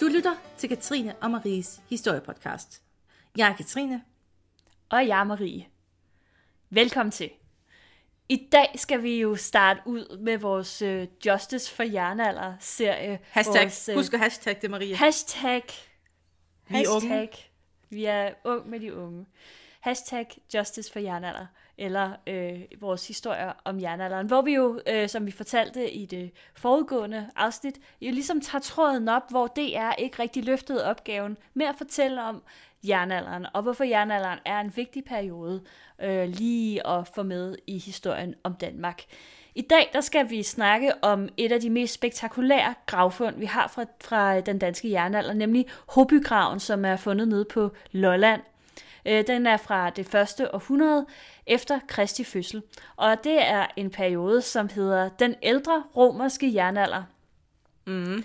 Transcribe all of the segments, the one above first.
Du lytter til Katrine og Maries historiepodcast. Jeg er Katrine. Og jeg er Marie. Velkommen til. I dag skal vi jo starte ud med vores uh, Justice for Jernalder-serie. Hashtag. Vores, uh, Husk at hashtag det, Marie. Hashtag. Vi er unge. Hashtag. Vi er ung med de unge. Hashtag Justice for Jernalder. Eller øh, vores historier om jernalderen. Hvor vi jo, øh, som vi fortalte i det foregående afsnit, jo ligesom tager tråden op, hvor DR ikke rigtig løftede opgaven med at fortælle om jernalderen, og hvorfor jernalderen er en vigtig periode øh, lige at få med i historien om Danmark. I dag der skal vi snakke om et af de mest spektakulære gravfund, vi har fra, fra den danske jernalder, nemlig Hobygraven, som er fundet nede på Lolland. Øh, Den er fra det første århundrede efter Kristi fødsel, og det er en periode, som hedder den ældre romerske jernalder. Mm.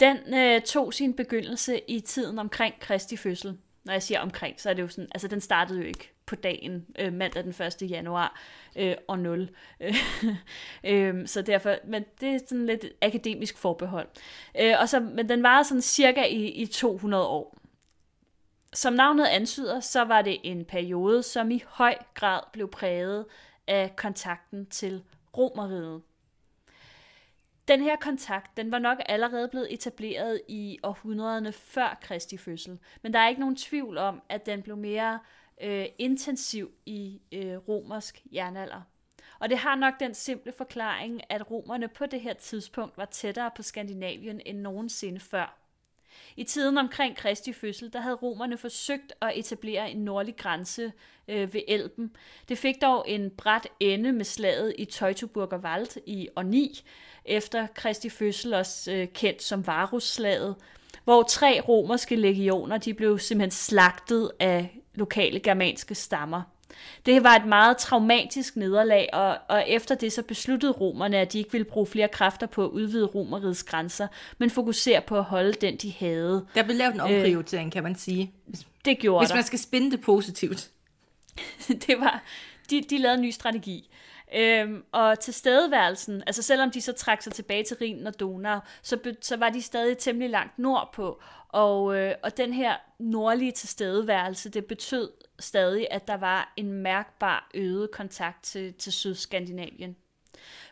Den øh, tog sin begyndelse i tiden omkring Kristi fødsel. Når jeg siger omkring, så er det jo sådan, altså den startede jo ikke på dagen, øh, mandag den 1. januar øh, og 0. øh, så derfor, men det er sådan lidt akademisk forbehold. Øh, og så, men den var sådan cirka i, i 200 år. Som navnet antyder, så var det en periode, som i høj grad blev præget af kontakten til Romeriet. Den her kontakt, den var nok allerede blevet etableret i århundrederne før Kristi fødsel, men der er ikke nogen tvivl om, at den blev mere øh, intensiv i øh, romersk jernalder. Og det har nok den simple forklaring, at romerne på det her tidspunkt var tættere på Skandinavien end nogensinde før. I tiden omkring Kristi fødsel, der havde romerne forsøgt at etablere en nordlig grænse øh, ved Elben. Det fik dog en bræt ende med slaget i Teutoburger Wald i år 9, efter Kristi fødsel også øh, kendt som Varusslaget, hvor tre romerske legioner de blev simpelthen slagtet af lokale germanske stammer. Det var et meget traumatisk nederlag, og, og efter det så besluttede romerne, at de ikke ville bruge flere kræfter på at udvide romerigets grænser, men fokusere på at holde den, de havde. Der blev lavet en omprioritering, øh, kan man sige. Det gjorde hvis der. man skal spinde det positivt. det var, de, de lavede en ny strategi. Øhm, og tilstedeværelsen, altså selvom de så trak sig tilbage til Rhinen og Donau, så, så var de stadig temmelig langt nordpå. Og, øh, og den her nordlige tilstedeværelse, det betød stadig, at der var en mærkbar øget kontakt til, til Sydskandinavien.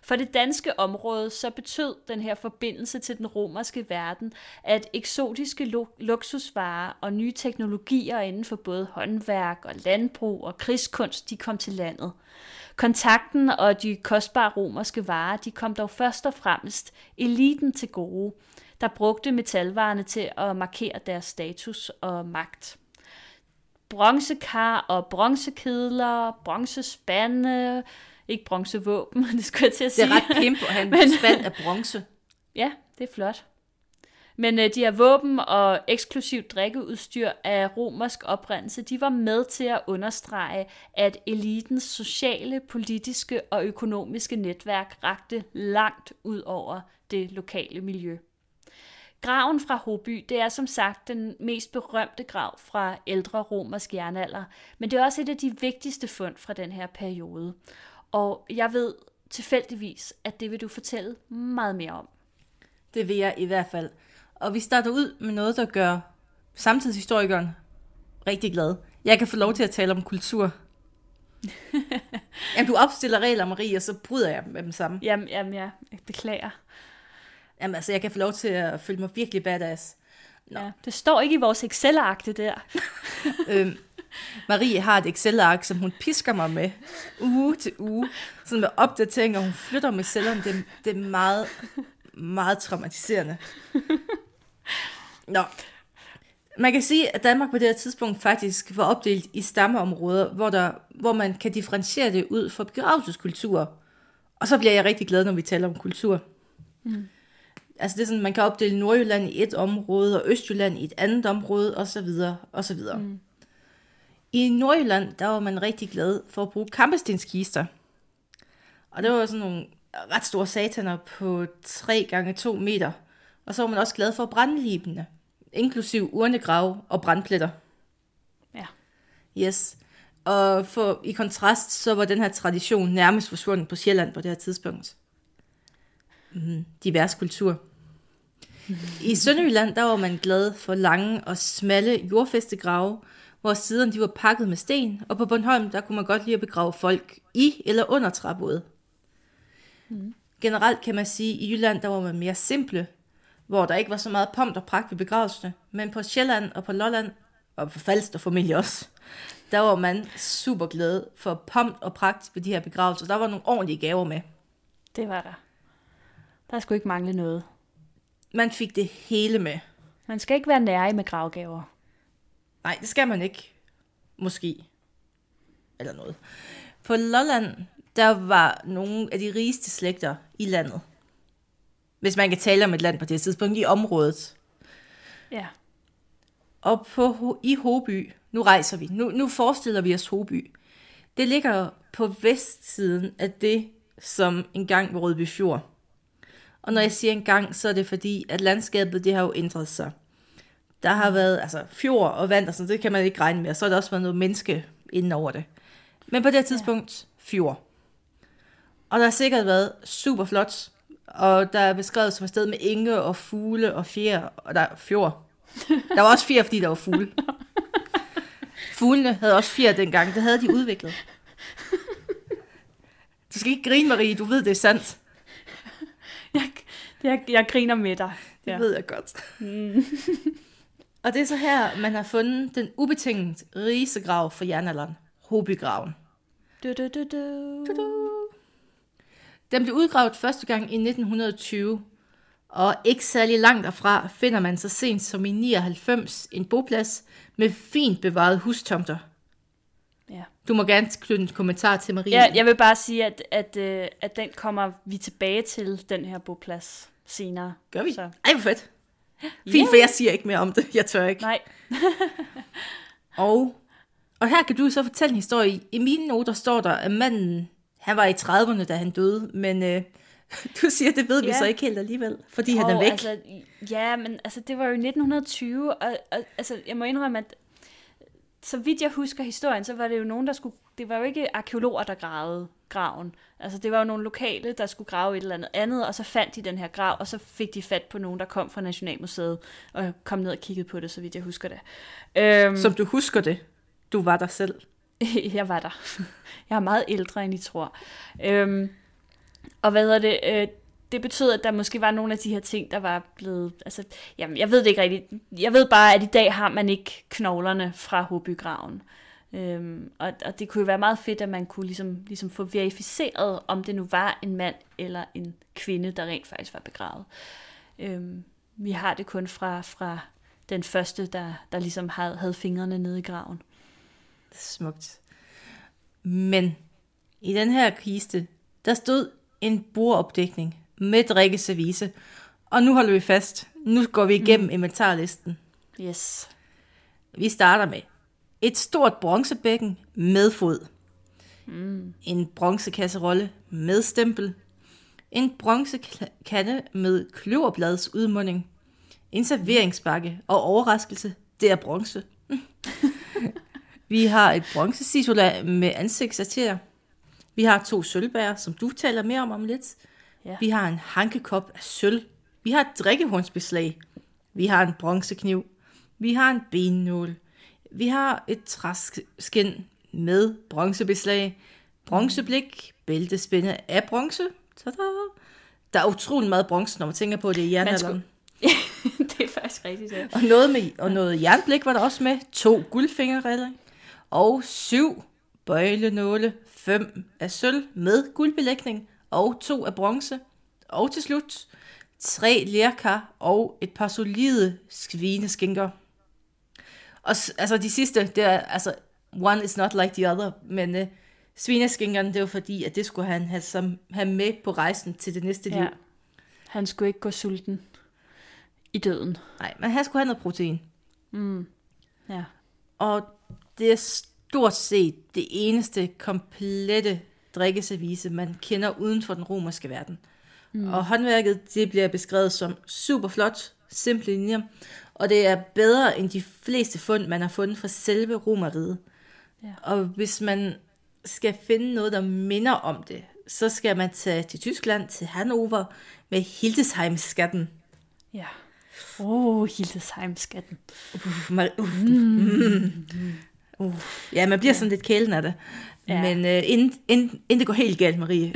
For det danske område så betød den her forbindelse til den romerske verden, at eksotiske lu- luksusvarer og nye teknologier inden for både håndværk og landbrug og krigskunst, de kom til landet. Kontakten og de kostbare romerske varer, de kom dog først og fremmest eliten til gode, der brugte metalvarerne til at markere deres status og magt bronzekar og bronzekedler, bronzespande, ikke bronzevåben, det skulle jeg til at Det sige. er ret pimp at have en spand af bronze. Ja, det er flot. Men øh, de her våben og eksklusivt drikkeudstyr af romersk oprindelse, de var med til at understrege, at elitens sociale, politiske og økonomiske netværk rakte langt ud over det lokale miljø. Graven fra Hoby, det er som sagt den mest berømte grav fra ældre romersk jernalder, men det er også et af de vigtigste fund fra den her periode. Og jeg ved tilfældigvis, at det vil du fortælle meget mere om. Det vil jeg i hvert fald. Og vi starter ud med noget, der gør samtidshistorikeren rigtig glad. Jeg kan få lov til at tale om kultur. Jamen, du opstiller regler, Marie, og så bryder jeg med dem sammen. Jamen, jamen jeg beklager. Jamen, altså, jeg kan få lov til at føle mig virkelig badass. Nå. Ja, det står ikke i vores Excel-ark, det der. Øhm, Marie har et Excel-ark, som hun pisker mig med uge til uge. Sådan med opdateringer, hun flytter med cellerne. Det, det er meget, meget traumatiserende. Nå. Man kan sige, at Danmark på det her tidspunkt faktisk var opdelt i stammeområder, hvor, der, hvor man kan differentiere det ud fra begravelseskultur. Og så bliver jeg rigtig glad, når vi taler om kultur. Mm. Altså det er sådan, man kan opdele Nordjylland i et område, og Østjylland i et andet område, og så videre, og så videre. Mm. I Nordjylland, der var man rigtig glad for at bruge kampestenskister. Og det var sådan nogle ret store sataner på 3 gange 2 meter. Og så var man også glad for brandlibene, inklusiv urnegrave og brandpletter. Ja. Yes. Og for, i kontrast, så var den her tradition nærmest forsvundet på Sjælland på det her tidspunkt. Mm, divers kultur. I Sønderjylland, der var man glad for lange og smalle jordfæstegrave, hvor siderne de var pakket med sten, og på Bornholm, der kunne man godt lide at begrave folk i eller under træbåde. Mm. Generelt kan man sige, at i Jylland, der var man mere simple, hvor der ikke var så meget pomp og pragt ved begravelserne, men på Sjælland og på Lolland, og på Falster formentlig også, der var man super glad for pomp og pragt ved de her begravelser. Der var nogle ordentlige gaver med. Det var der. Der skulle ikke mangle noget. Man fik det hele med. Man skal ikke være nære med gravgaver. Nej, det skal man ikke. Måske. Eller noget. På Lolland, der var nogle af de rigeste slægter i landet. Hvis man kan tale om et land på det tidspunkt, i området. Ja. Og på, i Hoby, nu rejser vi, nu, nu forestiller vi os Hoby. Det ligger på vestsiden af det, som engang var Rødby Fjord. Og når jeg siger engang, så er det fordi, at landskabet det har jo ændret sig. Der har været altså, fjord og vand, og sådan, det kan man ikke regne med, og så har der også været noget menneske inden over det. Men på det tidspunkt, fjord. Og der har sikkert været super flot, og der er beskrevet som et sted med enge og fugle og fjer, og der er fjord. Der var også fjer, fordi der var fugle. Fuglene havde også fjer dengang, det havde de udviklet. Du skal ikke grine, Marie, du ved, det er sandt. Jeg, jeg, jeg griner med dig. Det ja. ved jeg godt. Mm. og det er så her, man har fundet den ubetinget rigeste grav for jernalderen. Hobygraven. Du, du, du, du. Du, du. Den blev udgravet første gang i 1920, og ikke særlig langt derfra finder man så sent som i 99 en boplads med fint bevaret hustomter. Ja. Du må gerne knytte en kommentar til Marie. Ja, jeg vil bare sige, at, at, øh, at den kommer vi tilbage til, den her boplads, senere. Gør vi? Så. Ej, hvor fedt. Fint, yeah. for jeg siger ikke mere om det. Jeg tør ikke. Nej. og, og her kan du så fortælle en historie. I mine noter står der, at manden, han var i 30'erne, da han døde, men øh, du siger, det ved vi Ja. så ikke helt alligevel, fordi Og han er væk. Altså, ja, men altså, det var jo i 1920, og, og altså, jeg må indrømme, at så vidt jeg husker historien, så var det jo nogen, der skulle... Det var jo ikke arkeologer, der gravede graven. Altså, det var jo nogle lokale, der skulle grave et eller andet andet, og så fandt de den her grav, og så fik de fat på nogen, der kom fra Nationalmuseet, og kom ned og kiggede på det, så vidt jeg husker det. Øhm, Som du husker det. Du var der selv. jeg var der. Jeg er meget ældre, end I tror. Øhm, og hvad hedder det? Øh, det betød, at der måske var nogle af de her ting, der var blevet... Altså, jamen, jeg ved det ikke rigtigt. Jeg ved bare, at i dag har man ikke knoglerne fra Hobygraven. Øhm, og, og det kunne jo være meget fedt, at man kunne ligesom, ligesom få verificeret, om det nu var en mand eller en kvinde, der rent faktisk var begravet. Øhm, vi har det kun fra, fra den første, der, der ligesom havde, havde fingrene nede i graven. Smukt. Men i den her kiste, der stod en bordopdækning med drikkeservice. Og nu holder vi fast. Nu går vi igennem mm. inventarlisten. Yes. Vi starter med et stort bronzebækken med fod. Mm. En bronzekasserolle med stempel. En bronzekande med kløverbladets udmunding. En serveringsbakke og overraskelse, det er bronze. Vi har et bronzesisula med ansigtsater. Vi har to sølvbær, som du taler mere om om lidt. Ja. Vi har en hankekop af sølv. Vi har et drikkehornsbeslag. Vi har en bronzekniv. Vi har en bennål. Vi har et træskin med bronzebeslag. Bronzeblik. Bæltespænde af bronze. Tada! Der er utrolig meget bronze, når man tænker på det i jernalderen. det er faktisk rigtigt, ja. Og noget, med, og noget jernblik var der også med. To guldfingerriller. Og syv bøjlenåle. Fem af sølv med guldbelægning. Og to af bronze. Og til slut tre lærkar og et par solide svineskinker. Og altså de sidste, det er altså one is not like the other, men uh, svineskinkerne, det var fordi, at det skulle han have, som, have med på rejsen til det næste liv. ja. Han skulle ikke gå sulten i døden. Nej, men han skulle have noget protein. Ja. Og det er stort set det eneste komplette drikkeservice, man kender uden for den romerske verden. Mm. Og håndværket, det bliver beskrevet som super flot, simple linjer, og det er bedre end de fleste fund, man har fundet fra selve romeriet. Ja. Og hvis man skal finde noget, der minder om det, så skal man tage til Tyskland, til Hannover, med Hildesheim-skatten. Ja. Åh, oh, Hildesheim-skatten. Uh, Mar- uh, mm. Uh. Ja, man bliver ja. sådan lidt kælen af det. Ja. Men uh, inden, inden, inden det går helt galt, Marie,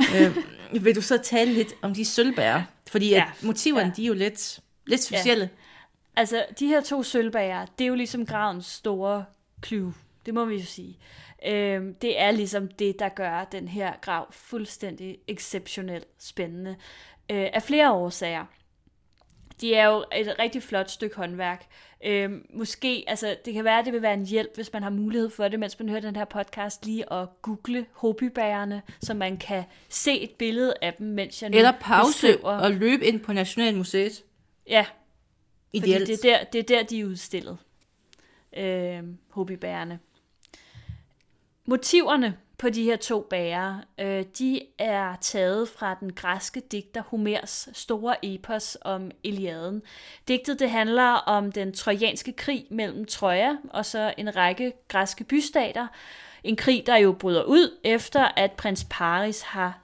uh, vil du så tale lidt om de sølvbærer? Fordi ja. at motiverne, ja. de er jo lidt, lidt specielle. Ja. Altså, de her to sølvbærer, det er jo ligesom gravens store clue. Det må vi jo sige. Øh, det er ligesom det, der gør den her grav fuldstændig exceptionelt spændende. Øh, af flere årsager. De er jo et rigtig flot stykke håndværk. Øh, måske, altså det kan være, at det vil være en hjælp, hvis man har mulighed for det, mens man hører den her podcast, lige at google hobybærerne, så man kan se et billede af dem, mens jeg nu Eller pause besøger. og løbe ind på Nationalmuseet. Ja, Ideelt. fordi det er, der, det er der, de er udstillet. Øh, hobybærerne. Motiverne på de her to bærer, øh, de er taget fra den græske digter Homers store epos om Iliaden. Digtet det handler om den trojanske krig mellem Troja og så en række græske bystater. En krig, der jo bryder ud efter, at prins Paris har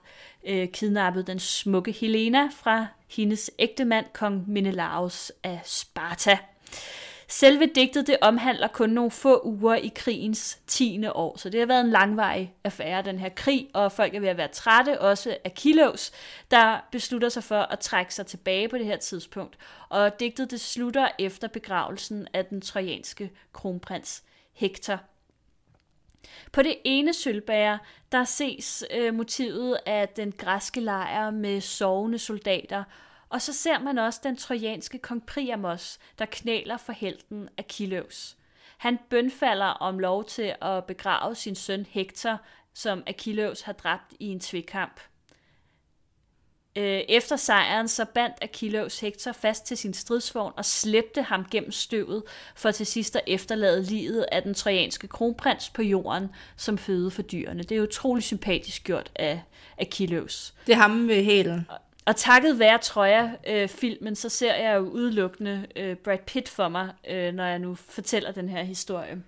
øh, kidnappet den smukke Helena fra hendes ægtemand, kong Menelaus af Sparta. Selve digtet det omhandler kun nogle få uger i krigens 10. år, så det har været en langvarig affære, den her krig, og folk er ved at være trætte, også af Kilos, der beslutter sig for at trække sig tilbage på det her tidspunkt. Og digtet det slutter efter begravelsen af den trojanske kronprins Hector. På det ene sølvbære, der ses øh, motivet af den græske lejr med sovende soldater og så ser man også den trojanske kong Priamos, der knæler for helten Achilleus. Han bønfalder om lov til at begrave sin søn Hektor, som Achilleus har dræbt i en tvekamp. Øh, efter sejren så bandt Achilleus Hektor fast til sin stridsvogn og slæbte ham gennem støvet, for til sidst at efterlade livet af den trojanske kronprins på jorden som føde for dyrene. Det er utrolig sympatisk gjort af Achilleus. Det er ham med hælen. Og takket være Troja-filmen, så ser jeg jo udelukkende øh, Brad Pitt for mig, øh, når jeg nu fortæller den her historie.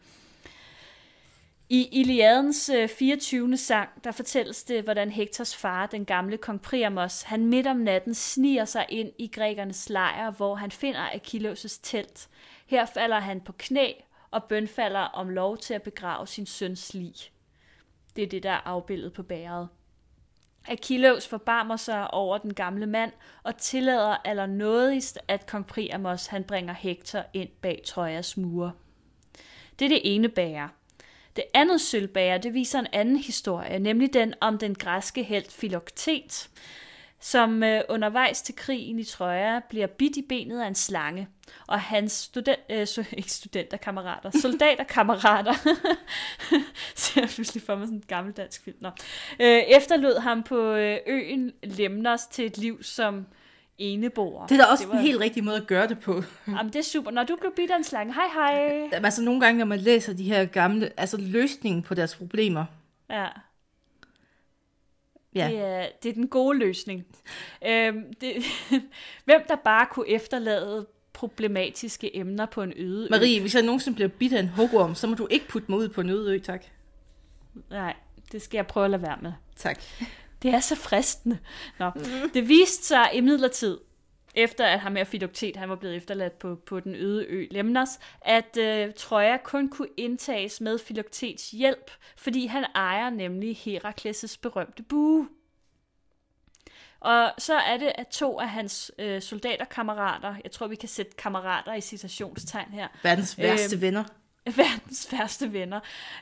I Iliadens øh, 24. Sang, der fortælles det, hvordan Hektors far, den gamle kong Priamos, han midt om natten sniger sig ind i grækernes lejr, hvor han finder Achilles' telt. Her falder han på knæ og bønfalder om lov til at begrave sin søns lig. Det er det, der er afbildet på bæret. Achilleus forbarmer sig over den gamle mand og tillader allernådigst, at kong Priamos han bringer Hektor ind bag Trojas mure. Det er det ene bære. Det andet sølvbære, det viser en anden historie, nemlig den om den græske held Philoktet, som øh, undervejs til krigen i Troja bliver bidt i benet af en slange, og hans student, øh, so, ikke studenterkammerater, soldaterkammerater, ser jeg pludselig for mig sådan en gammel dansk film, Nå. Øh, efterlod ham på øh, øen Lemnos til et liv som eneboer. Det er da også det var... en helt rigtig måde at gøre det på. Jamen, det er super. Når du blev bidt af en slange, hej hej. Altså nogle gange, når man læser de her gamle, altså løsningen på deres problemer, ja Ja. Det, er, det er den gode løsning. Øhm, det, hvem der bare kunne efterlade problematiske emner på en øde Marie, ø. hvis jeg nogensinde bliver bidt af en hugorm, så må du ikke putte mig ud på en øde ø, tak. Nej, det skal jeg prøve at lade være med. Tak. Det er så fristende. Nå. Det viste sig imidlertid, efter at ham med Fidoktet, han var blevet efterladt på, på den øde ø Lemnos, at øh, Troja kun kunne indtages med Filoktets hjælp, fordi han ejer nemlig Herakles' berømte bue. Og så er det, at to af hans øh, soldaterkammerater, jeg tror, vi kan sætte kammerater i citationstegn her. Verdens værste øh, venner. Verdens værste venner.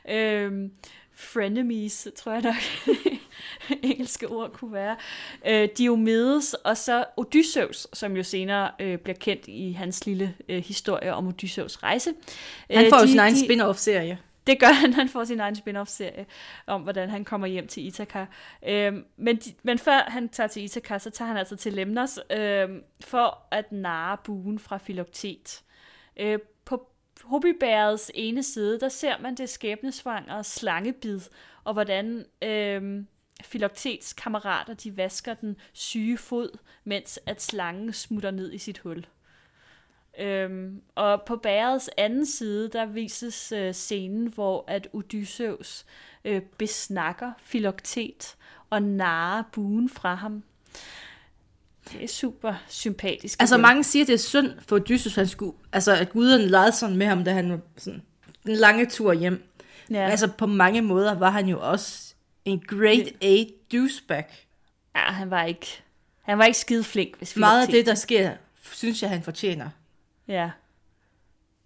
Øh, frenemies, tror jeg nok, engelske ord kunne være. Øh, Diomedes og så Odysseus, som jo senere øh, bliver kendt i hans lille øh, historie om Odysseus rejse. Han får øh, de, jo sin egen de, spin-off-serie. Det gør han, han får sin egen spin-off-serie om, hvordan han kommer hjem til Ithaka. Øhm, men, men før han tager til Ithaka, så tager han altså til Lemnos øhm, for at narre buen fra Filoktet. Øh, på Hobibærets ene side, der ser man det skæbnesvangre slangebid, og hvordan øhm, Filoktets kammerater, de vasker den syge fod, mens at slangen smutter ned i sit hul. Øhm, og på bærets anden side, der vises øh, scenen, hvor at Odysseus øh, besnakker Filoktet og narer buen fra ham. Det er super sympatisk. Altså mange siger, det er synd for Odysseus, han skulle, altså at guderne legede sådan med ham, da han var sådan den lange tur hjem. Ja. Ja. Altså på mange måder var han jo også en great A douchebag. ja, han var ikke, han var ikke skide flink, hvis vi Meget af det, der sker, synes jeg, han fortjener. Ja.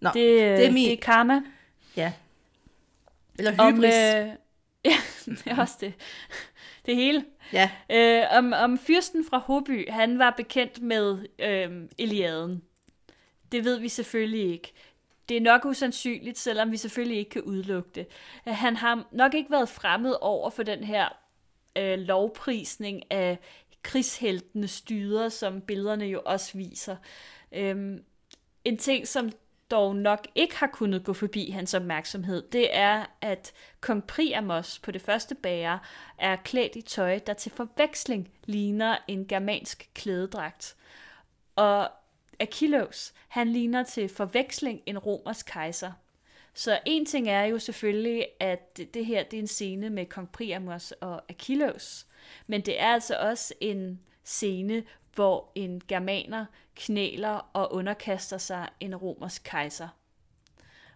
Nå, Det, det, er min... det er karma. Ja. Eller Om, hybris. øh, ja, det er også det. Det hele. Ja. Øh, om, om fyrsten fra Hoby, han var bekendt med øh, Eliaden. Det ved vi selvfølgelig ikke. Det er nok usandsynligt, selvom vi selvfølgelig ikke kan udelukke det. Han har nok ikke været fremmed over for den her øh, lovprisning af krigsheltene styder, som billederne jo også viser. Øhm, en ting, som dog nok ikke har kunnet gå forbi hans opmærksomhed, det er, at kong Priamos på det første bære er klædt i tøj, der til forveksling ligner en germansk klædedragt. Og Achilles, han ligner til forveksling en romersk kejser. Så en ting er jo selvfølgelig, at det her det er en scene med kong Priamos og Achilles. Men det er altså også en scene, hvor en germaner knæler og underkaster sig en romersk kejser.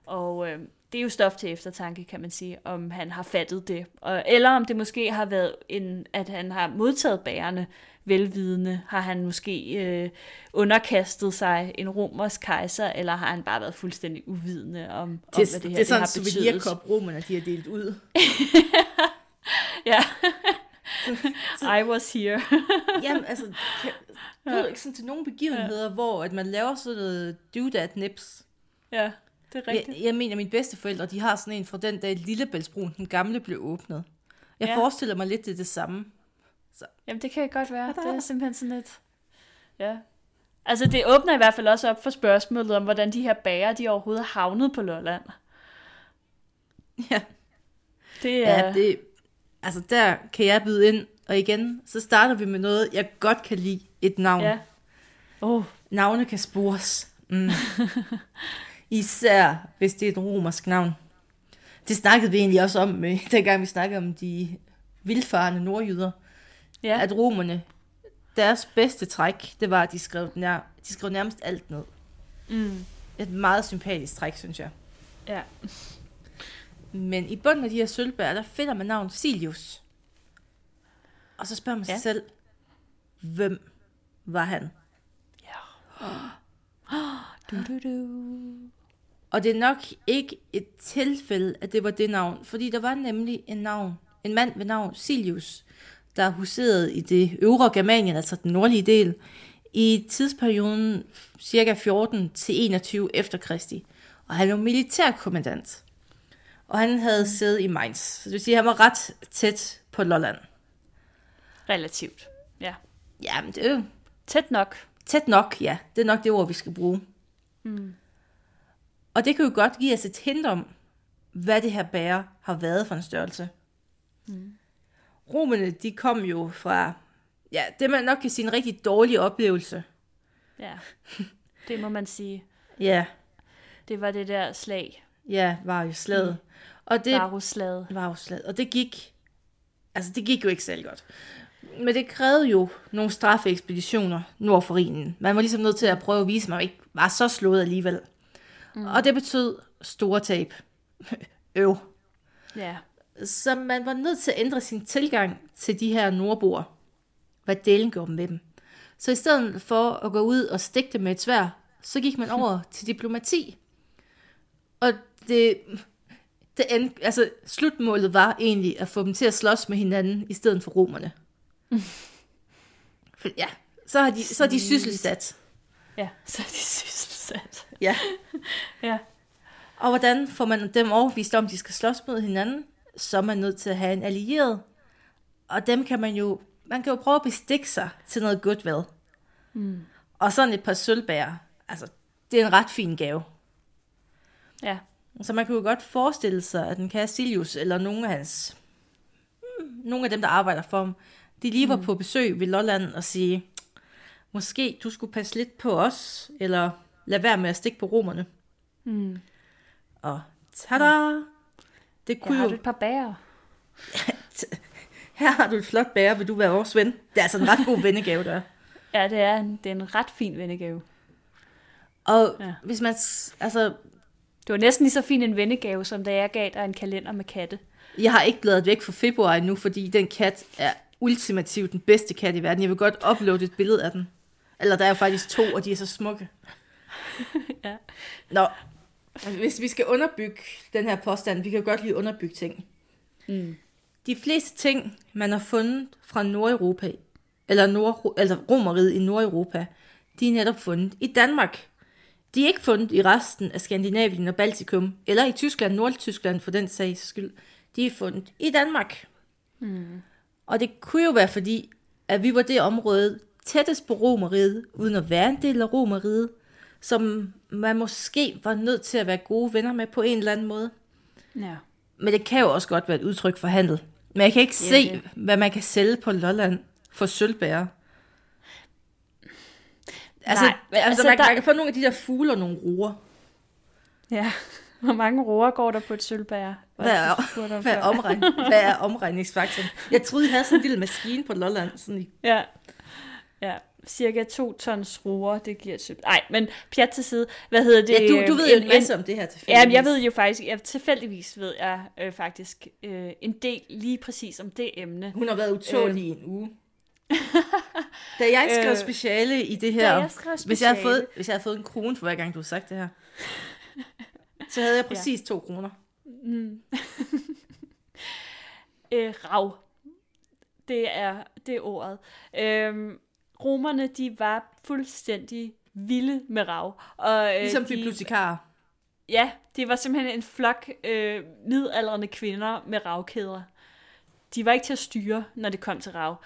Og øh, det er jo stof til eftertanke, kan man sige, om han har fattet det. Og, eller om det måske har været, en, at han har modtaget bærende velvidende. Har han måske øh, underkastet sig en romersk kejser, eller har han bare været fuldstændig uvidende om, om Det, hvad det her det er sådan en har betydet? souvenirkop, romerne de har delt ud. Ja. I was here. Jamen, altså, kan, du ikke sådan til nogle begivenheder, ja. hvor at man laver sådan noget do-that nips. ja, det er rigtigt. Jeg, jeg mener, mine bedsteforældre, de har sådan en fra den dag Lillebæltsbroen, den gamle, blev åbnet. Jeg Ja. ja. forestiller mig lidt, det er det samme. Jamen, det kan godt være. Det er simpelthen sådan lidt... Ja. Altså, det åbner i hvert fald også op for spørgsmålet om, hvordan de her bager, de overhovedet havnet på Lolland. Det Ja, er... ja det, altså der kan jeg byde ind. Og igen, så starter vi med noget, jeg godt kan lide. Et navn. Ja. Oh, Navne kan spores. Mm. Især hvis det er et romersk navn. Det snakkede vi egentlig også om, øh, dengang vi snakkede om de vildfarende nordjyder. ja. At romerne, deres bedste træk, det var, at de skrev, nær, de skrev nærmest alt ned. Mm. Et meget sympatisk træk, synes jeg. ja. Men i bunden af de her sølvbær, der finder man navnet Silius. Og så spørger man sig Ja. selv, hvem var han? Du, du, du. Og det er nok ikke et tilfælde, at det var det navn, fordi der var nemlig en navn, en mand ved navn Silius, der huserede i det øvre Germanien, altså den nordlige del, i tidsperioden cirka 14 til 21 efter Kristi. Og han var militærkommandant. Og han havde siddet i Mainz. Så det vil sige, at han var ret tæt på Lolland. Relativt. Ja. Jamen, det er jo Tæt nok. tæt nok, ja. Det er nok det ord, vi skal bruge. Mm. Og det kan jo godt give os et hint om, hvad det her bære har været for en størrelse. Mm. Romerne, de kom jo fra, ja, det man nok kan sige en rigtig dårlig oplevelse. Ja. Det må man sige. Ja, Det var det der slag. ja, var jo slaget. Mm. Og det var jo slaget. Og det gik, altså det gik jo ikke særlig godt. Men det krævede jo nogle straffeekspeditioner nord for Rhinen. Man var ligesom nødt til at prøve at vise, at man ikke var så slået alligevel. Mm. Og det betød store tab. Øv. Ja. Så man var nødt til at ændre sin tilgang til de her nordboer. Hvad delen gjorde med dem. Så i stedet for at gå ud og stikke dem med et svær, så gik man over til diplomati. Og det, det end, altså, slutmålet var egentlig at få dem til at slås med hinanden i stedet for romerne. For, ja, så har de, så er de sysselsat. Ja, så er de sysselsat. Ja. Ja. Og hvordan får man dem overbevist om, de skal slås mod hinanden? Så er man nødt til at have en allieret. Og dem kan man jo, man kan jo prøve at bestikke sig til noget godt ved. Mm. Og sådan et par sølvbær, altså, det er en ret fin gave. Ja. Så man kan jo godt forestille sig, at den kære Silius, eller nogle af hans, nogle af dem, der arbejder for ham, de lige var mm. på besøg ved Lolland og sige, måske du skulle passe lidt på os, eller lad være med at stikke på romerne. Mm. Og tada! Det Jeg kunne har jo... du et par bager. Her har du et flot bære, vil du være vores ven? Det er altså en ret god vennegave, der. Ja, det er en, det er en ret fin vennegave. Og Ja. hvis man, altså, Det var næsten lige så fin en vennegave, som da jeg gav dig en kalender med katte. jeg har ikke bladet væk fra februar endnu, fordi den kat er ultimativt den bedste kat i verden. Jeg vil godt uploade et billede af den. Eller der er jo faktisk to, og de er så smukke. Ja. Nå, altså, hvis vi skal underbygge den her påstand, vi kan jo godt lige underbygge ting. Mm. De fleste ting, man har fundet fra Nordeuropa, eller, Nord, altså Romeriet i Nordeuropa, de er netop fundet i Danmark. De er ikke fundet i resten af Skandinavien og Baltikum, eller i Tyskland, Nordtyskland for den sags skyld. De er fundet i Danmark. Mm. Og det kunne jo være fordi, at vi var det område tættest på Romeriet, uden at være en del af Romeriet, som man måske var nødt til at være gode venner med på en eller anden måde. Ja. Men det kan jo også godt være et udtryk for handel. Men jeg kan ikke er se, det. hvad man kan sælge på Lolland for sølvbærer. Altså, Nej, altså, altså, man, der- man kan få nogle af de der fugle og nogle roer. ja. Hvor mange roer går der på et sølvbær? Hvad er, Hvad hvad er, omregn, hvad er omregningsfaktoren? Jeg troede, jeg havde sådan en lille maskine på Lolland. Sådan i, Ja. Ja, cirka to tons roer, det giver sølv. Nej, men pjat til side. Hvad hedder det? ja, du, du ved jo En- masse om det her Ja, tilfældigvis. men jeg ved jo faktisk, jeg, tilfældigvis ved jeg øh, faktisk øh, en del lige præcis om det emne. Hun har været utålig i en uge. Da jeg skrev Øh, speciale i det her, jeg skrev hvis jeg, havde speciale- fået, hvis jeg havde fået en krone for hver gang, du har sagt det her, så havde jeg præcis to kroner. Mm. øh, rav. Det er, det er ordet. Øhm, romerne, de var fuldstændig vilde med rav. Og, øh, Ligesom de, bibliotekarer. Ja, det var simpelthen en flok øh, midaldrende kvinder med ravkæder. De var ikke til at styre, når det kom til rav.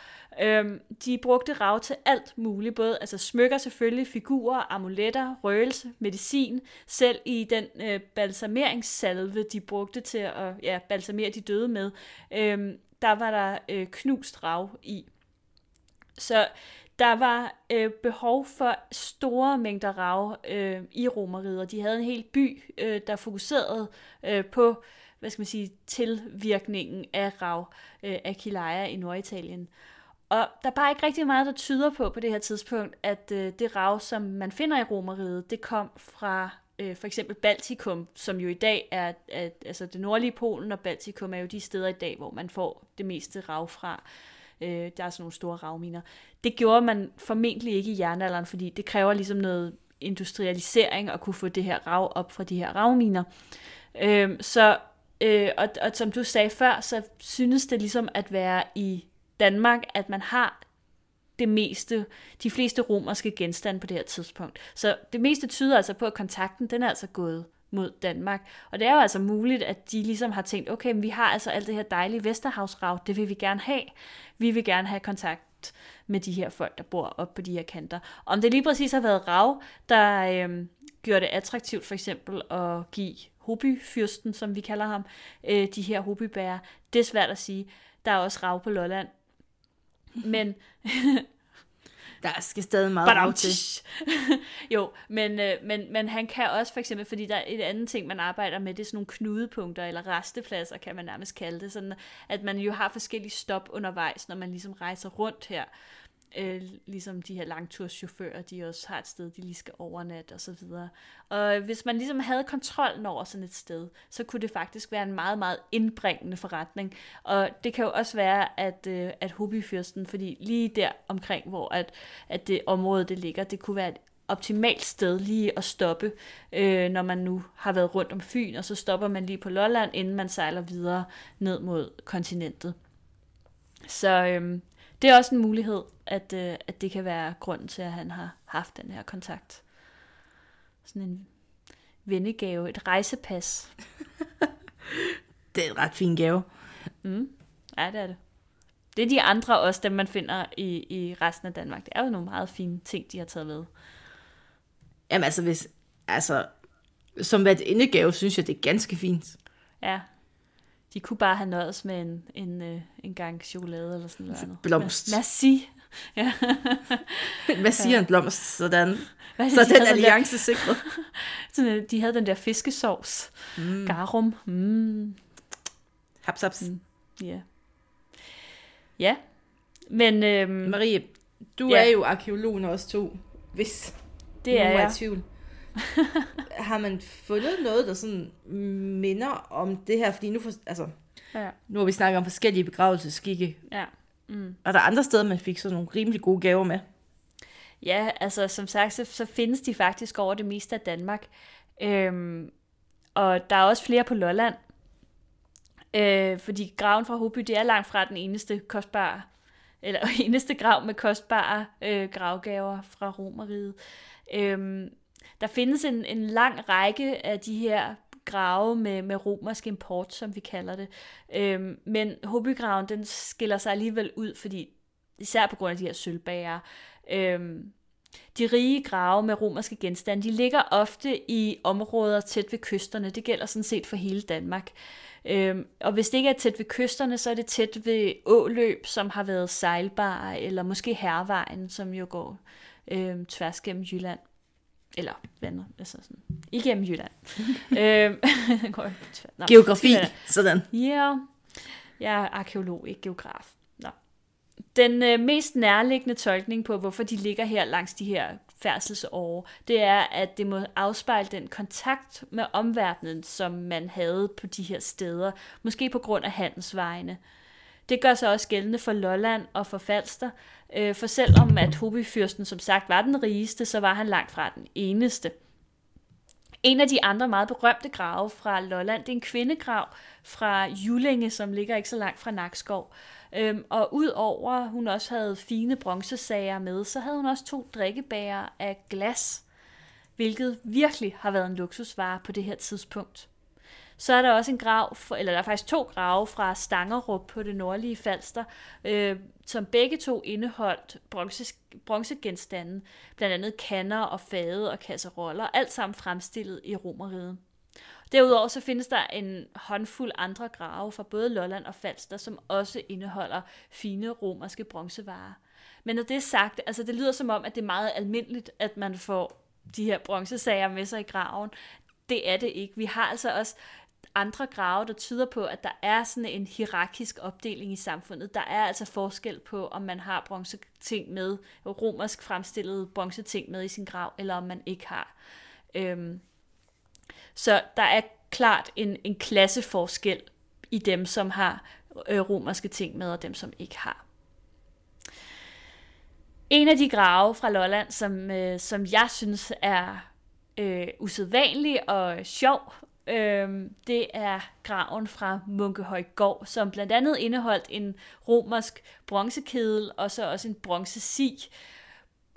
Øhm, de brugte rav til alt muligt, både altså smykker selvfølgelig, figurer, amuletter, røgelse, medicin, selv i den øh, balsameringssalve, de brugte til at ja, balsamere de døde med, øhm, der var der øh, knust rav i. Så der var øh, behov for store mængder rav øh, i Romeriet, og de havde en hel by, øh, der fokuserede øh, på hvad skal man sige, tilvirkningen af rav øh, af Kilaia i Norditalien. Og der er bare ikke rigtig meget, der tyder på på det her tidspunkt, at øh, det rav, som man finder i Romeriet, det kom fra øh, for eksempel Baltikum, som jo i dag er, at, altså det nordlige Polen, og Baltikum er jo de steder i dag, hvor man får det meste rav fra. Øh, Øh, der er sådan nogle store ravminer. Det gjorde man formentlig ikke i jernalderen, fordi det kræver ligesom noget industrialisering at kunne få det her rav op fra de her ravminer. Øh, så, øh, og, og som du sagde før, så synes det ligesom at være i Danmark, at man har det meste, de fleste romerske genstande på det her tidspunkt. Så det meste tyder altså på, at kontakten, den er altså gået mod Danmark. Og det er jo altså muligt, at de ligesom har tænkt, okay, men vi har altså alt det her dejlige Vesterhavsrav, det vil vi gerne have. Vi vil gerne have kontakt med de her folk, der bor op på de her kanter. Om det lige præcis har været rav, der øhm, gjorde det attraktivt for eksempel at give hobyfyrsten, som vi kalder ham, øh, de her hobybærer, det er svært at sige. Der er også rav på Lolland. Men Der skal stadig meget rav til. jo, men, øh, men, men han kan også for eksempel, fordi der er et andet ting, man arbejder med, det er sådan nogle knudepunkter, eller restepladser, kan man nærmest kalde det, sådan at man jo har forskellige stop undervejs, når man ligesom rejser rundt her. Øh, ligesom de her langturschauffører, de også har et sted, de lige skal overnatte og så videre. Og hvis man ligesom havde kontrollen over sådan et sted, så kunne det faktisk være en meget, meget indbringende forretning. Og det kan jo også være, at, øh, at hobbyfyrsten, fordi lige der omkring, hvor at, at det område det ligger, det kunne være et optimalt sted lige at stoppe, øh, når man nu har været rundt om Fyn, og så stopper man lige på Lolland, inden man sejler videre ned mod kontinentet. Så øhm, det er også en mulighed, at, øh, at det kan være grunden til, at han har haft den her kontakt. Sådan en vennegave, et rejsepas. Det er en ret fin gave. Mm. Ja, det er det. Det er de andre også, dem man finder i, i resten af Danmark. Det er jo nogle meget fine ting, de har taget med. Jamen altså, hvis, altså, som hvad indegave, synes jeg, det er ganske fint. Ja. De kunne bare have nøjes med en, en, øh, en gang chokolade eller sådan noget. blomst. Merci. Ja. Hvad siger en blomst sådan? Hvad Så de den havde der- alliance sikret. Sådan, øh, de havde den der fiskesovs. Mm. Garum. Mm. Haps, haps. Mm. Ja. Ja. Men øhm, Marie, Du Ja. er jo arkeologen også to, hvis Det er jeg. i tvivl. har man fundet noget, der sådan minder om det her? Fordi nu, for, altså, Ja. nu har vi snakket om forskellige begravelsesskikke. Ja. Mm. Er der andre steder, man fik sådan nogle rimelig gode gaver med? Ja, altså som sagt, så, så findes de faktisk over det meste af Danmark. Øhm, og der er også flere på Lolland. Øh, fordi graven fra Hoby, det er langt fra den eneste kostbare, eller eneste grav med kostbare øh, gravgaver fra Romeriet. Øhm, der findes en, en lang række af de her grave med, med romersk import, som vi kalder det. Øhm, men hobbygraven, den skiller sig alligevel ud, fordi især på grund af de her sølvbager. Øhm, de rige grave med romerske genstande, de ligger ofte i områder tæt ved kysterne. Det gælder sådan set for hele Danmark. Øhm, og hvis det ikke er tæt ved kysterne, så er det tæt ved åløb, som har været sejlbare, eller måske hervejen, som jo går øhm, tværs gennem Jylland. Eller vandet, altså sådan, igennem Jylland. øhm, Nå, Geografi, Jylland. sådan. Ja, jeg er arkeolog, ikke geograf. Nå. Den øh, mest nærliggende tolkning på, hvorfor de ligger her langs de her færdselsåre, det er, at det må afspejle den kontakt med omverdenen, som man havde på de her steder, måske på grund af handelsvejene. Det gør sig også gældende for Lolland og for Falster, øh, for selvom at Hobifyrsten som sagt var den rigeste, så var han langt fra den eneste. En af de andre meget berømte grave fra Lolland, det er en kvindegrav fra Julinge, som ligger ikke så langt fra Nakskov. Øhm, og udover at hun også havde fine bronzesager med, så havde hun også to drikkebæger af glas, hvilket virkelig har været en luksusvare på det her tidspunkt. Så er der også en grav, for, eller der er faktisk to grave fra Stangerup på det nordlige Falster, øh, som begge to indeholdt bronze, bronzegenstande, blandt andet kander og fade og kasseroller, alt sammen fremstillet i Romeriet. Derudover så findes der en håndfuld andre grave fra både Lolland og Falster, som også indeholder fine romerske bronzevarer. Men når det er sagt, altså det lyder som om, at det er meget almindeligt, at man får de her bronzesager med sig i graven. Det er det ikke. Vi har altså også andre grave, der tyder på, at der er sådan en hierarkisk opdeling i samfundet. Der er altså forskel på, om man har bronzeting med, romersk fremstillede bronzeting med i sin grav, eller om man ikke har. Øhm, så der er klart en, en klasseforskel i dem, som har øh, romerske ting med, og dem, som ikke har. En af de grave fra Lolland, som, øh, som jeg synes er øh, usædvanlig og sjov, øh, det er graven fra Munkehøjgård, som blandt andet indeholdt en romersk bronzekedel og så også en bronzesig.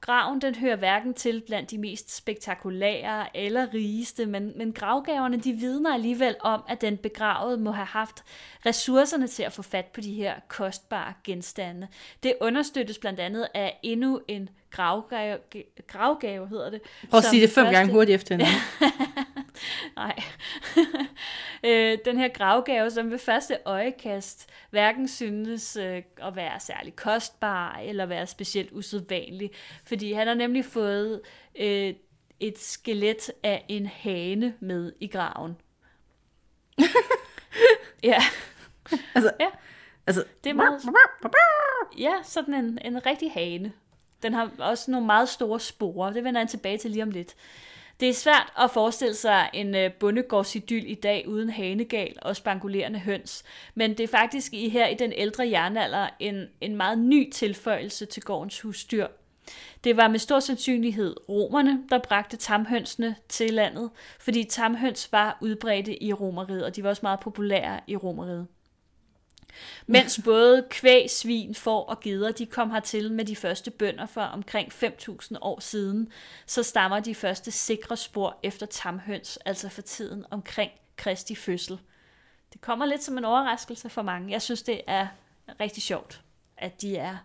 Graven den hører hverken til blandt de mest spektakulære eller rigeste, men, men gravgaverne de vidner alligevel om, at den begravede må have haft ressourcerne til at få fat på de her kostbare genstande. Det understøttes blandt andet af endnu en gravgave, gravgave hedder det. Prøv at sige det fem første- gange hurtigt efter hinanden. Nej. øh, den her gravgave, som ved første øjekast hverken synes øh, at være særlig kostbar eller være specielt usædvanlig, fordi han har nemlig fået øh, et skelet af en hane med i graven. ja, Altså, Ja. altså, det er meget... Ja, sådan en, en rigtig hane. Den har også nogle meget store sporer. Det vender jeg tilbage til lige om lidt. Det er svært at forestille sig en øh, bondegårdsidyl i dag uden hanegal og spangulerende høns, men det er faktisk i her i den ældre jernalder en, en meget ny tilføjelse til gårdens husdyr. Det var med stor sandsynlighed romerne, der bragte tamhønsene til landet, fordi tamhøns var udbredte i romeriet, og de var også meget populære i romeriet. Mens både kvæg, svin, får og geder, de kom hertil med de første bønder for omkring 5.000 år siden, så stammer de første sikre spor efter tamhøns, altså for tiden omkring Kristi fødsel. Det kommer lidt som en overraskelse for mange. Jeg synes, det er rigtig sjovt, at de er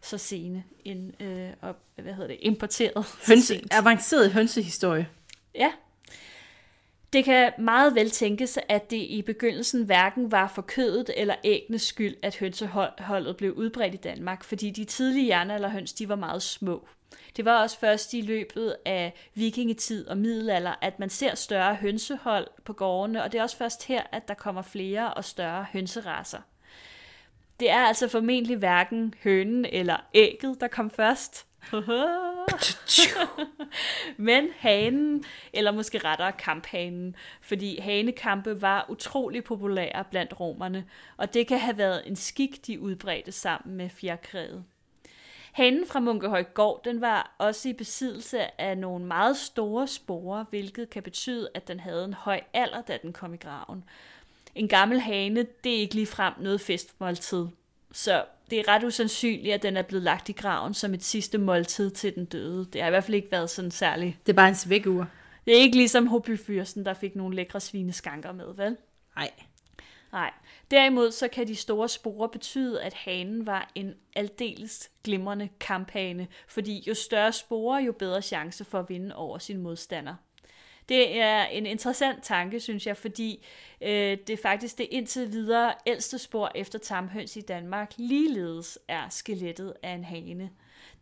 så sene ind, øh, og, hvad hedder det, importeret. hønse, avanceret hønsehistorie. Ja. Det kan meget vel tænkes, at det i begyndelsen hverken var for kødet eller æggenes skyld, at hønseholdet blev udbredt i Danmark, fordi de tidlige jernalderhøns de var meget små. Det var også først i løbet af vikingetid og middelalder, at man ser større hønsehold på gårdene, og det er også først her, at der kommer flere og større hønserasser. Det er altså formentlig hverken hønen eller ægget, der kom først. Men hanen, eller måske rettere kamphanen, fordi hanekampe var utrolig populære blandt romerne, og det kan have været en skik, de udbredte sammen med fjerkræet. Hanen fra Munkehøjgård, den var også i besiddelse af nogle meget store sporer, hvilket kan betyde, at den havde en høj alder, da den kom i graven. En gammel hane, det er ikke ligefrem noget festmåltid. Så det er ret usandsynligt, at den er blevet lagt i graven som et sidste måltid til den døde. Det har i hvert fald ikke været sådan særligt. Det er bare en svækkeur. Det er ikke ligesom Hobyfyrsten, der fik nogle lækre svineskanker med, vel? Nej. Nej. Derimod så kan de store spore betyde, at hanen var en aldeles glimrende kamphane, fordi jo større spore, jo bedre chance for at vinde over sin modstander. Det er en interessant tanke, synes jeg, fordi øh, det er faktisk det indtil videre ældste spor efter tamhøns i Danmark ligeledes er skelettet af en hane.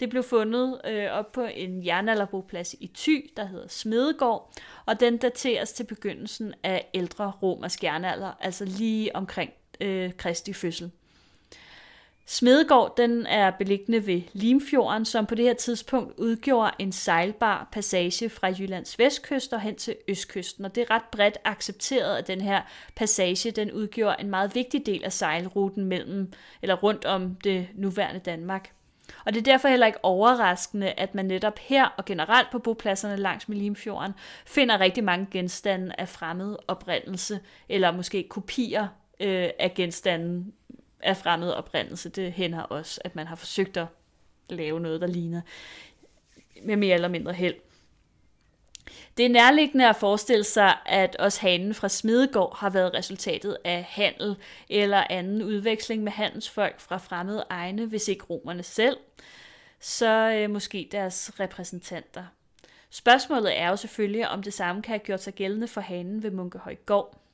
Det blev fundet øh, op på en jernalderboplads i Thy, der hedder Smedegård, og den dateres til begyndelsen af ældre romersk jernalder, altså lige omkring øh, Kristi fødsel. Smedegård den er beliggende ved Limfjorden, som på det her tidspunkt udgjorde en sejlbar passage fra Jyllands vestkyst og hen til østkysten. Og det er ret bredt accepteret, at den her passage den udgjorde en meget vigtig del af sejlruten mellem eller rundt om det nuværende Danmark. Og det er derfor heller ikke overraskende, at man netop her og generelt på bopladserne langs med Limfjorden finder rigtig mange genstande af fremmed oprindelse, eller måske kopier øh, af genstanden af fremmed oprindelse. Det hænder også, at man har forsøgt at lave noget, der ligner med mere eller mindre held. Det er nærliggende at forestille sig, at også hanen fra Smedegård har været resultatet af handel eller anden udveksling med handelsfolk fra fremmede egne, hvis ikke romerne selv, så øh, måske deres repræsentanter. Spørgsmålet er jo selvfølgelig, om det samme kan have gjort sig gældende for hanen ved Munkehøj Gård.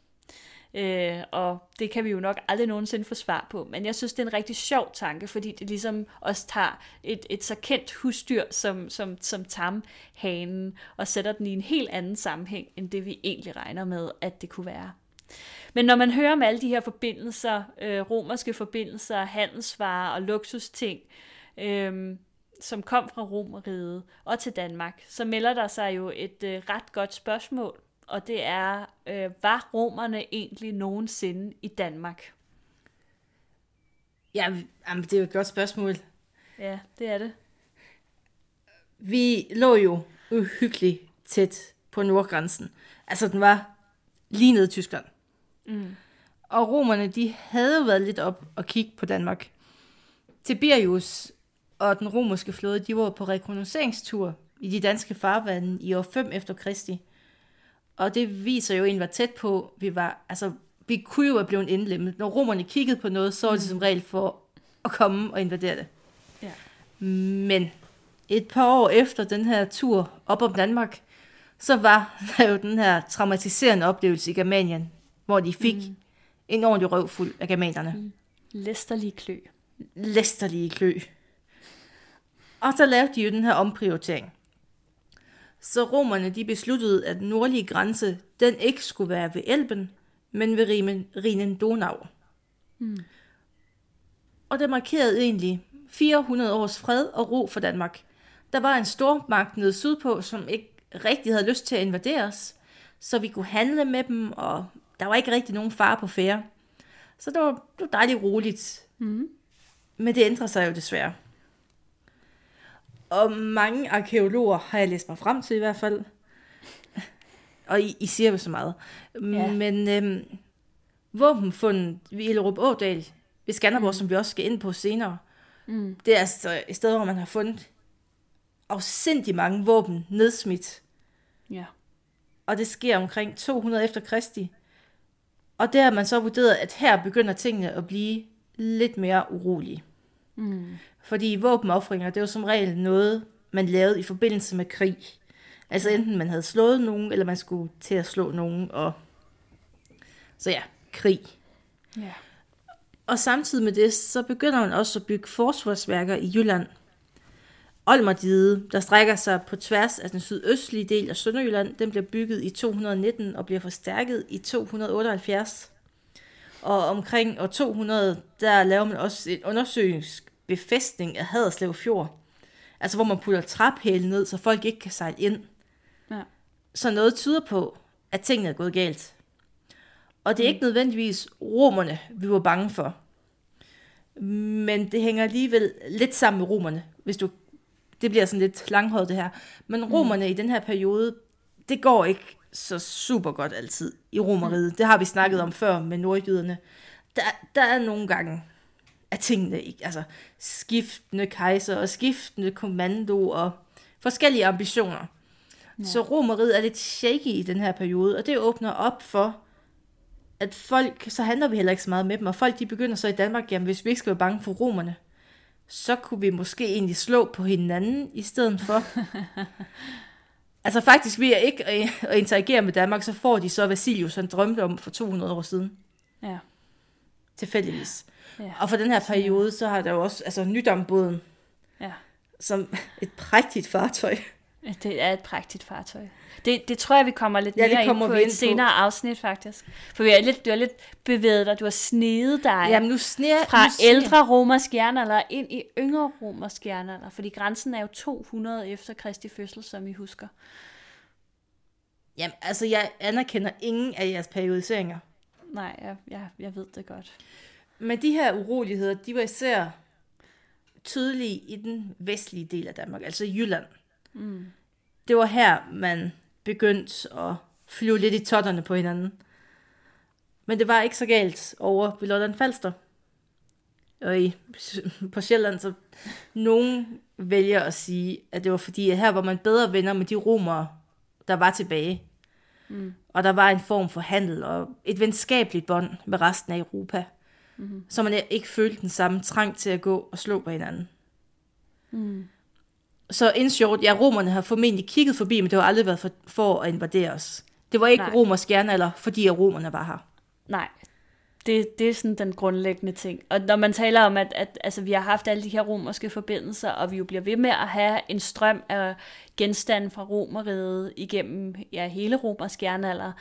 Øh, og det kan vi jo nok aldrig nogensinde få svar på. Men jeg synes, det er en rigtig sjov tanke, fordi det ligesom også tager et, et så kendt husdyr som, som, som tamhanen og sætter den i en helt anden sammenhæng, end det vi egentlig regner med, at det kunne være. Men når man hører om alle de her forbindelser, øh, romerske forbindelser, handelsvarer og luksusting, øh, som kom fra Romeriet og til Danmark, så melder der sig jo et øh, ret godt spørgsmål og det er, øh, var romerne egentlig nogensinde i Danmark? Ja, jamen, det er jo et godt spørgsmål. Ja, det er det. Vi lå jo uhyggeligt tæt på nordgrænsen. Altså, den var lige nede i Tyskland. Mm. Og romerne, de havde været lidt op og kigge på Danmark. Tiberius og den romerske flåde, de var på rekognosceringstur i de danske farvande i år 5 efter Kristi. Og det viser jo egentlig, hvor tæt på vi var. Altså, vi kunne jo have blevet indlemmet. Når romerne kiggede på noget, så var det mm. som regel for at komme og invadere det. Ja. Men et par år efter den her tur op om Danmark, så var der jo den her traumatiserende oplevelse i Germanien, hvor de fik mm. en ordentlig røvfuld af germanerne. Mm. Læsterlige klø. Læsterlige klø. Og så lavede de jo den her omprioritering så romerne de besluttede, at den nordlige grænse den ikke skulle være ved Elben, men ved Rhinen Donau. Hmm. Og det markerede egentlig 400 års fred og ro for Danmark. Der var en stormagt nede sydpå, som ikke rigtig havde lyst til at invadere os, så vi kunne handle med dem, og der var ikke rigtig nogen far på færre. Så det var, det var dejligt roligt. Mm. Men det ændrer sig jo desværre. Og mange arkeologer har jeg læst mig frem til i hvert fald. Og I, I siger jo så meget. Ja. Men øhm, våbenfundet ved Illerup Ådal ved Skanderborg, mm. som vi også skal ind på senere, mm. det er altså et sted, hvor man har fundet afsindig mange våben nedsmidt. Ja. Og det sker omkring 200 efter Kristi. Og der har man så vurderet, at her begynder tingene at blive lidt mere urolige. Mm. Fordi våbenoffringer, det var som regel noget, man lavede i forbindelse med krig. Altså enten man havde slået nogen, eller man skulle til at slå nogen. Og... Så ja, krig. Ja. Og samtidig med det, så begynder man også at bygge forsvarsværker i Jylland. Olmerdide, der strækker sig på tværs af den sydøstlige del af Sønderjylland, den bliver bygget i 219 og bliver forstærket i 278. Og omkring år 200, der laver man også en undersøgelsesbefæstning af Haderslev Fjord. Altså hvor man putter traphæle ned, så folk ikke kan sejle ind. Ja. Så noget tyder på, at tingene er gået galt. Og det er ikke nødvendigvis romerne, vi var bange for. Men det hænger alligevel lidt sammen med romerne, hvis du... Det bliver sådan lidt langhåret det her. Men romerne i den her periode, det går ikke så super godt altid i romeriet. Det har vi snakket om før med nordjyderne. Der, der er nogle gange, at tingene ikke, altså skiftende kejser og skiftende kommando og forskellige ambitioner. Ja. Så romeriet er lidt shaky i den her periode, og det åbner op for, at folk, så handler vi heller ikke så meget med dem, og folk de begynder så i Danmark, jamen hvis vi ikke skal være bange for romerne, så kunne vi måske egentlig slå på hinanden i stedet for. altså faktisk ved at ikke at at interagere med Danmark, så får de så Vasilius, han drømte om for 200 år siden, Ja. tilfældigvis. Ja. Og for den her periode, så har der jo også, altså Nydambåden, ja. som et prægtigt fartøj. Det er et prægtigt fartøj. Det, det tror jeg, vi kommer lidt Ja, mere kommer ind på vi ind et på. senere afsnit, faktisk. For vi er lidt, du har lidt bevæget dig, du har snedet dig Jamen nu sner, fra nu ældre romersk jernalder ind i yngre romersk jernalder, fordi grænsen er jo 200 efter Kristi fødsel, som I husker. Jamen altså, jeg anerkender ingen af jeres periodiseringer. Nej, jeg, jeg, jeg ved det godt. Men de her uroligheder, de var især tydelige i den vestlige del af Danmark, altså Jylland. Mm. Det var her, man begyndte at flyve lidt i totterne på hinanden. Men det var ikke så galt over ved Lolland Falster. Og i, på Sjælland, så nogen vælger at sige, at det var fordi, at her var man bedre venner med de romere, der var tilbage. Mm. Og der var en form for handel og et venskabeligt bånd med resten af Europa så man ikke følte den samme trang til at gå og slå på hinanden. Mm. Så in short, ja, romerne har formentlig kigget forbi, men det har aldrig været for, for at invadere os. Det var ikke Nej. romersk jernalder, fordi at romerne var her. Nej, det, det er sådan den grundlæggende ting. Og når man taler om, at, at altså, vi har haft alle de her romerske forbindelser, og vi jo bliver ved med at have en strøm af genstande fra romeriet igennem ja, hele romersk jernalder,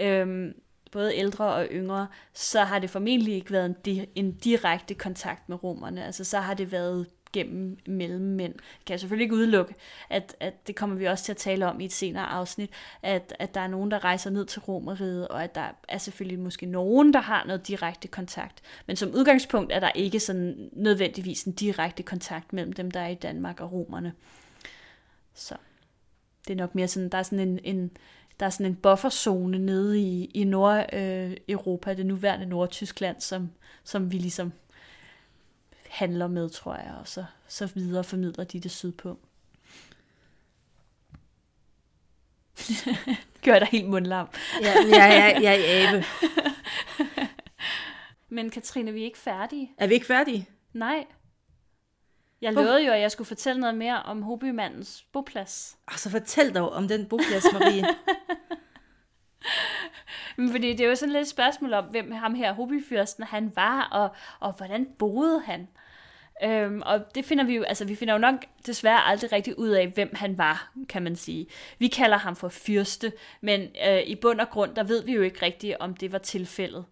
øhm, både ældre og yngre, så har det formentlig ikke været en, di- en direkte kontakt med romerne. Altså så har det været gennem mellemmænd. Kan jeg selvfølgelig ikke udelukke, at, at det kommer vi også til at tale om i et senere afsnit, at, at der er nogen, der rejser ned til romeriet, og at der er selvfølgelig måske nogen, der har noget direkte kontakt. Men som udgangspunkt er der ikke sådan nødvendigvis en direkte kontakt mellem dem, der er i Danmark og romerne. Så det er nok mere sådan, der er sådan en, en der er sådan en bufferzone nede i, i Nord-Europa, det nuværende Nordtyskland, som, som vi ligesom handler med, tror jeg, og så, så videre formidler de det sydpå. Gør dig helt mundlam. Ja, ja, ja, ja, ja abe. Men Katrine, vi er ikke færdige. Er vi ikke færdige? Nej. Jeg lovede jo, at jeg skulle fortælle noget mere om Hobymandens boplads. Og så fortæl dog om den boplads, Marie. Men Fordi det er jo sådan lidt et spørgsmål om, hvem ham her Hobyfyrsten han var, og, og hvordan boede han. Øhm, og det finder vi jo, altså vi finder jo nok desværre aldrig rigtig ud af, hvem han var, kan man sige. Vi kalder ham for fyrste, men øh, i bund og grund, der ved vi jo ikke rigtigt, om det var tilfældet.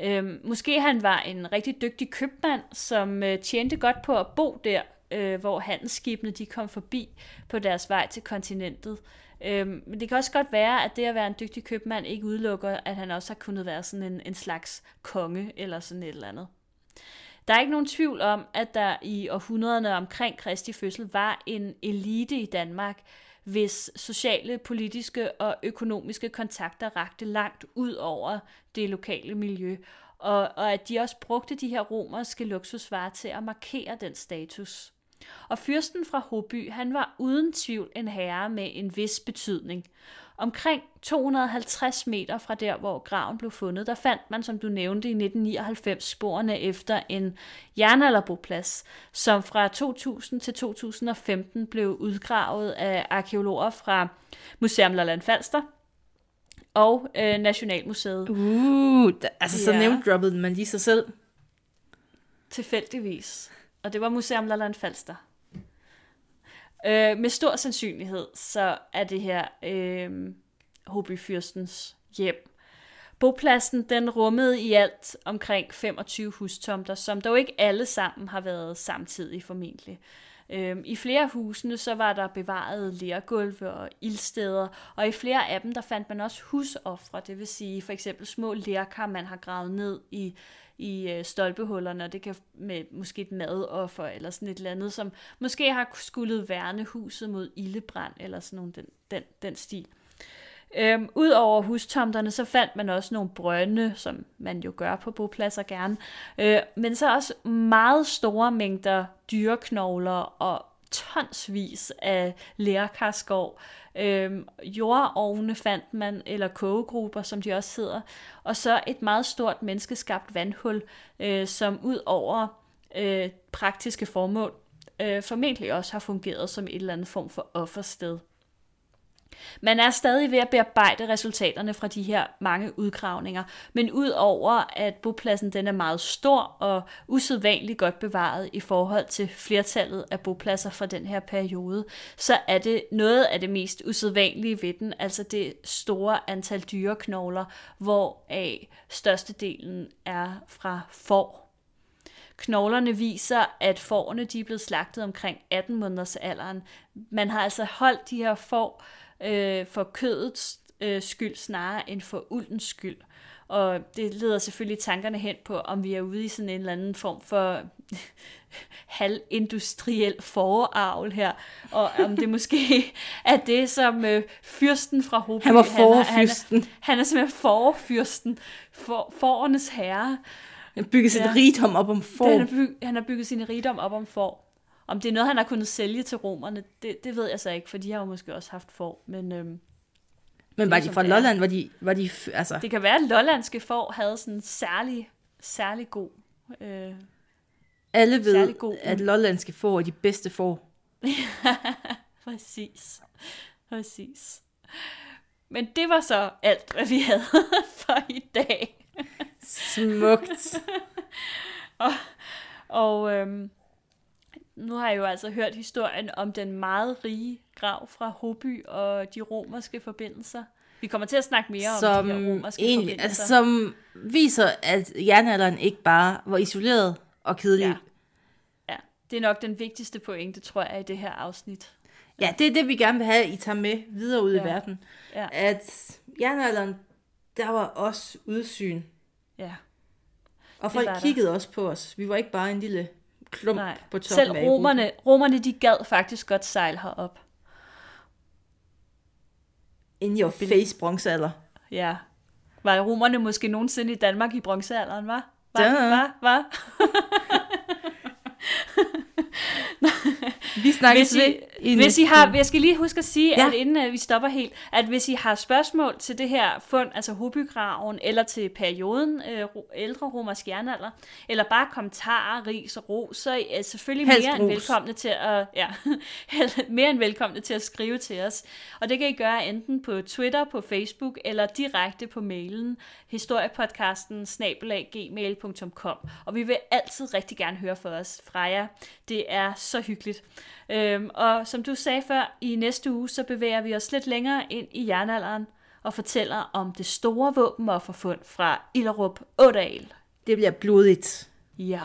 Øhm, måske han var en rigtig dygtig købmand, som øh, tjente godt på at bo der, øh, hvor handelsskibene de kom forbi på deres vej til kontinentet. Øhm, men det kan også godt være, at det at være en dygtig købmand ikke udelukker, at han også har kunnet være sådan en, en slags konge eller sådan et eller andet. Der er ikke nogen tvivl om, at der i århundrederne omkring Kristi fødsel var en elite i Danmark, hvis sociale, politiske og økonomiske kontakter rakte langt ud over det lokale miljø, og, og at de også brugte de her romerske luksusvarer til at markere den status. Og fyrsten fra Hoby, han var uden tvivl en herre med en vis betydning. Omkring 250 meter fra der, hvor graven blev fundet, der fandt man, som du nævnte, i 1999 sporene efter en jernalderboplads, som fra 2000 til 2015 blev udgravet af arkeologer fra Museum Lolland Falster og øh, Nationalmuseet. Uh, da, altså så nævnt droppede man lige sig selv. Tilfældigvis. Og det var Museum Lolland Falster. Øh, med stor sandsynlighed, så er det her øh, Hobyfyrstens hjem. bopladsen den rummede i alt omkring 25 hustomter, som dog ikke alle sammen har været samtidig formentlig. Øhm, I flere af husene så var der bevaret lærgulve og ildsteder, og i flere af dem der fandt man også husoffre, det vil sige for eksempel små lerkar, man har gravet ned i, i øh, stolpehullerne, og det kan med måske et madoffer eller sådan et eller andet, som måske har skulle værne huset mod ildebrand eller sådan nogle den, den, den stil. Øhm, Udover hustomterne, så fandt man også nogle brønde, som man jo gør på bopladser gerne, øh, men så også meget store mængder dyreknogler og tonsvis af lærkarskov. Øhm, jordovne fandt man, eller kogegrupper, som de også hedder, og så et meget stort menneskeskabt vandhul, øh, som ud over øh, praktiske formål øh, formentlig også har fungeret som et eller andet form for offersted. Man er stadig ved at bearbejde resultaterne fra de her mange udgravninger, men udover at bopladsen den er meget stor og usædvanligt godt bevaret i forhold til flertallet af bopladser fra den her periode, så er det noget af det mest usædvanlige ved den, altså det store antal dyreknogler, hvoraf størstedelen er fra får. Knoglerne viser, at fårene de er blevet slagtet omkring 18 måneders alderen. Man har altså holdt de her får øh, for kødets øh, skyld snarere end for uldens skyld. Og det leder selvfølgelig tankerne hen på, om vi er ude i sådan en eller anden form for halvindustriel forarvl her, og om det måske er det, som øh, fyrsten fra Hoby... Han var forfyrsten. Han, han, han er simpelthen forfyrsten, for, forernes herre. Han bygget sin ja. rigdom op om får. Han har, byg, han har bygget sin rigdom op om får. Om det er noget, han har kunnet sælge til romerne, det, det ved jeg så ikke, for de har jo måske også haft får, men... Øhm, men var de fra Lolland? Var de, var de, altså... Det kan være, at lollandske får havde sådan en særlig, særlig god... Øh, Alle ved, god, at lollandske får er de bedste får. Præcis. Præcis. Men det var så alt, hvad vi havde for i dag. Smukt. og og øhm, nu har jeg jo altså hørt historien om den meget rige grav fra Hoby og de romerske forbindelser. Vi kommer til at snakke mere som om de her romerske egentlig, forbindelser. Altså, som viser, at jernalderen ikke bare var isoleret og kedelig. Ja. ja, det er nok den vigtigste pointe, tror jeg, i det her afsnit. Ja, ja det er det, vi gerne vil have, I tager med videre ud ja. i verden. Ja. At jernalderen, der var også udsyn. Ja. Og folk kiggede også på os. Vi var ikke bare en lille klump Nej. på toppen Selv romerne, romerne, de gad faktisk godt sejle herop. In your face bronzealder. Ja. Var romerne måske nogensinde i Danmark i bronzealderen, var? Var? Var? var? vi snakkes hvis I, i hvis I har, jeg skal lige huske at sige, ja. at inden uh, vi stopper helt, at hvis I har spørgsmål til det her fund, altså Hobygraven, eller til perioden uh, ældre romersk jernalder, eller bare kommentarer, ris og ros, så er I selvfølgelig Helst mere end velkomne til at, ja, mere end velkomne til at skrive til os. Og det kan I gøre enten på Twitter, på Facebook, eller direkte på mailen historiepodcasten snabelag.gmail.com. Og vi vil altid rigtig gerne høre fra os fra jer. Det er så hyggeligt. Øhm, og som du sagde før, i næste uge, så bevæger vi os lidt længere ind i jernalderen og fortæller om det store våbenofferfund fra Illerup Ådal. Det bliver blodigt. Ja.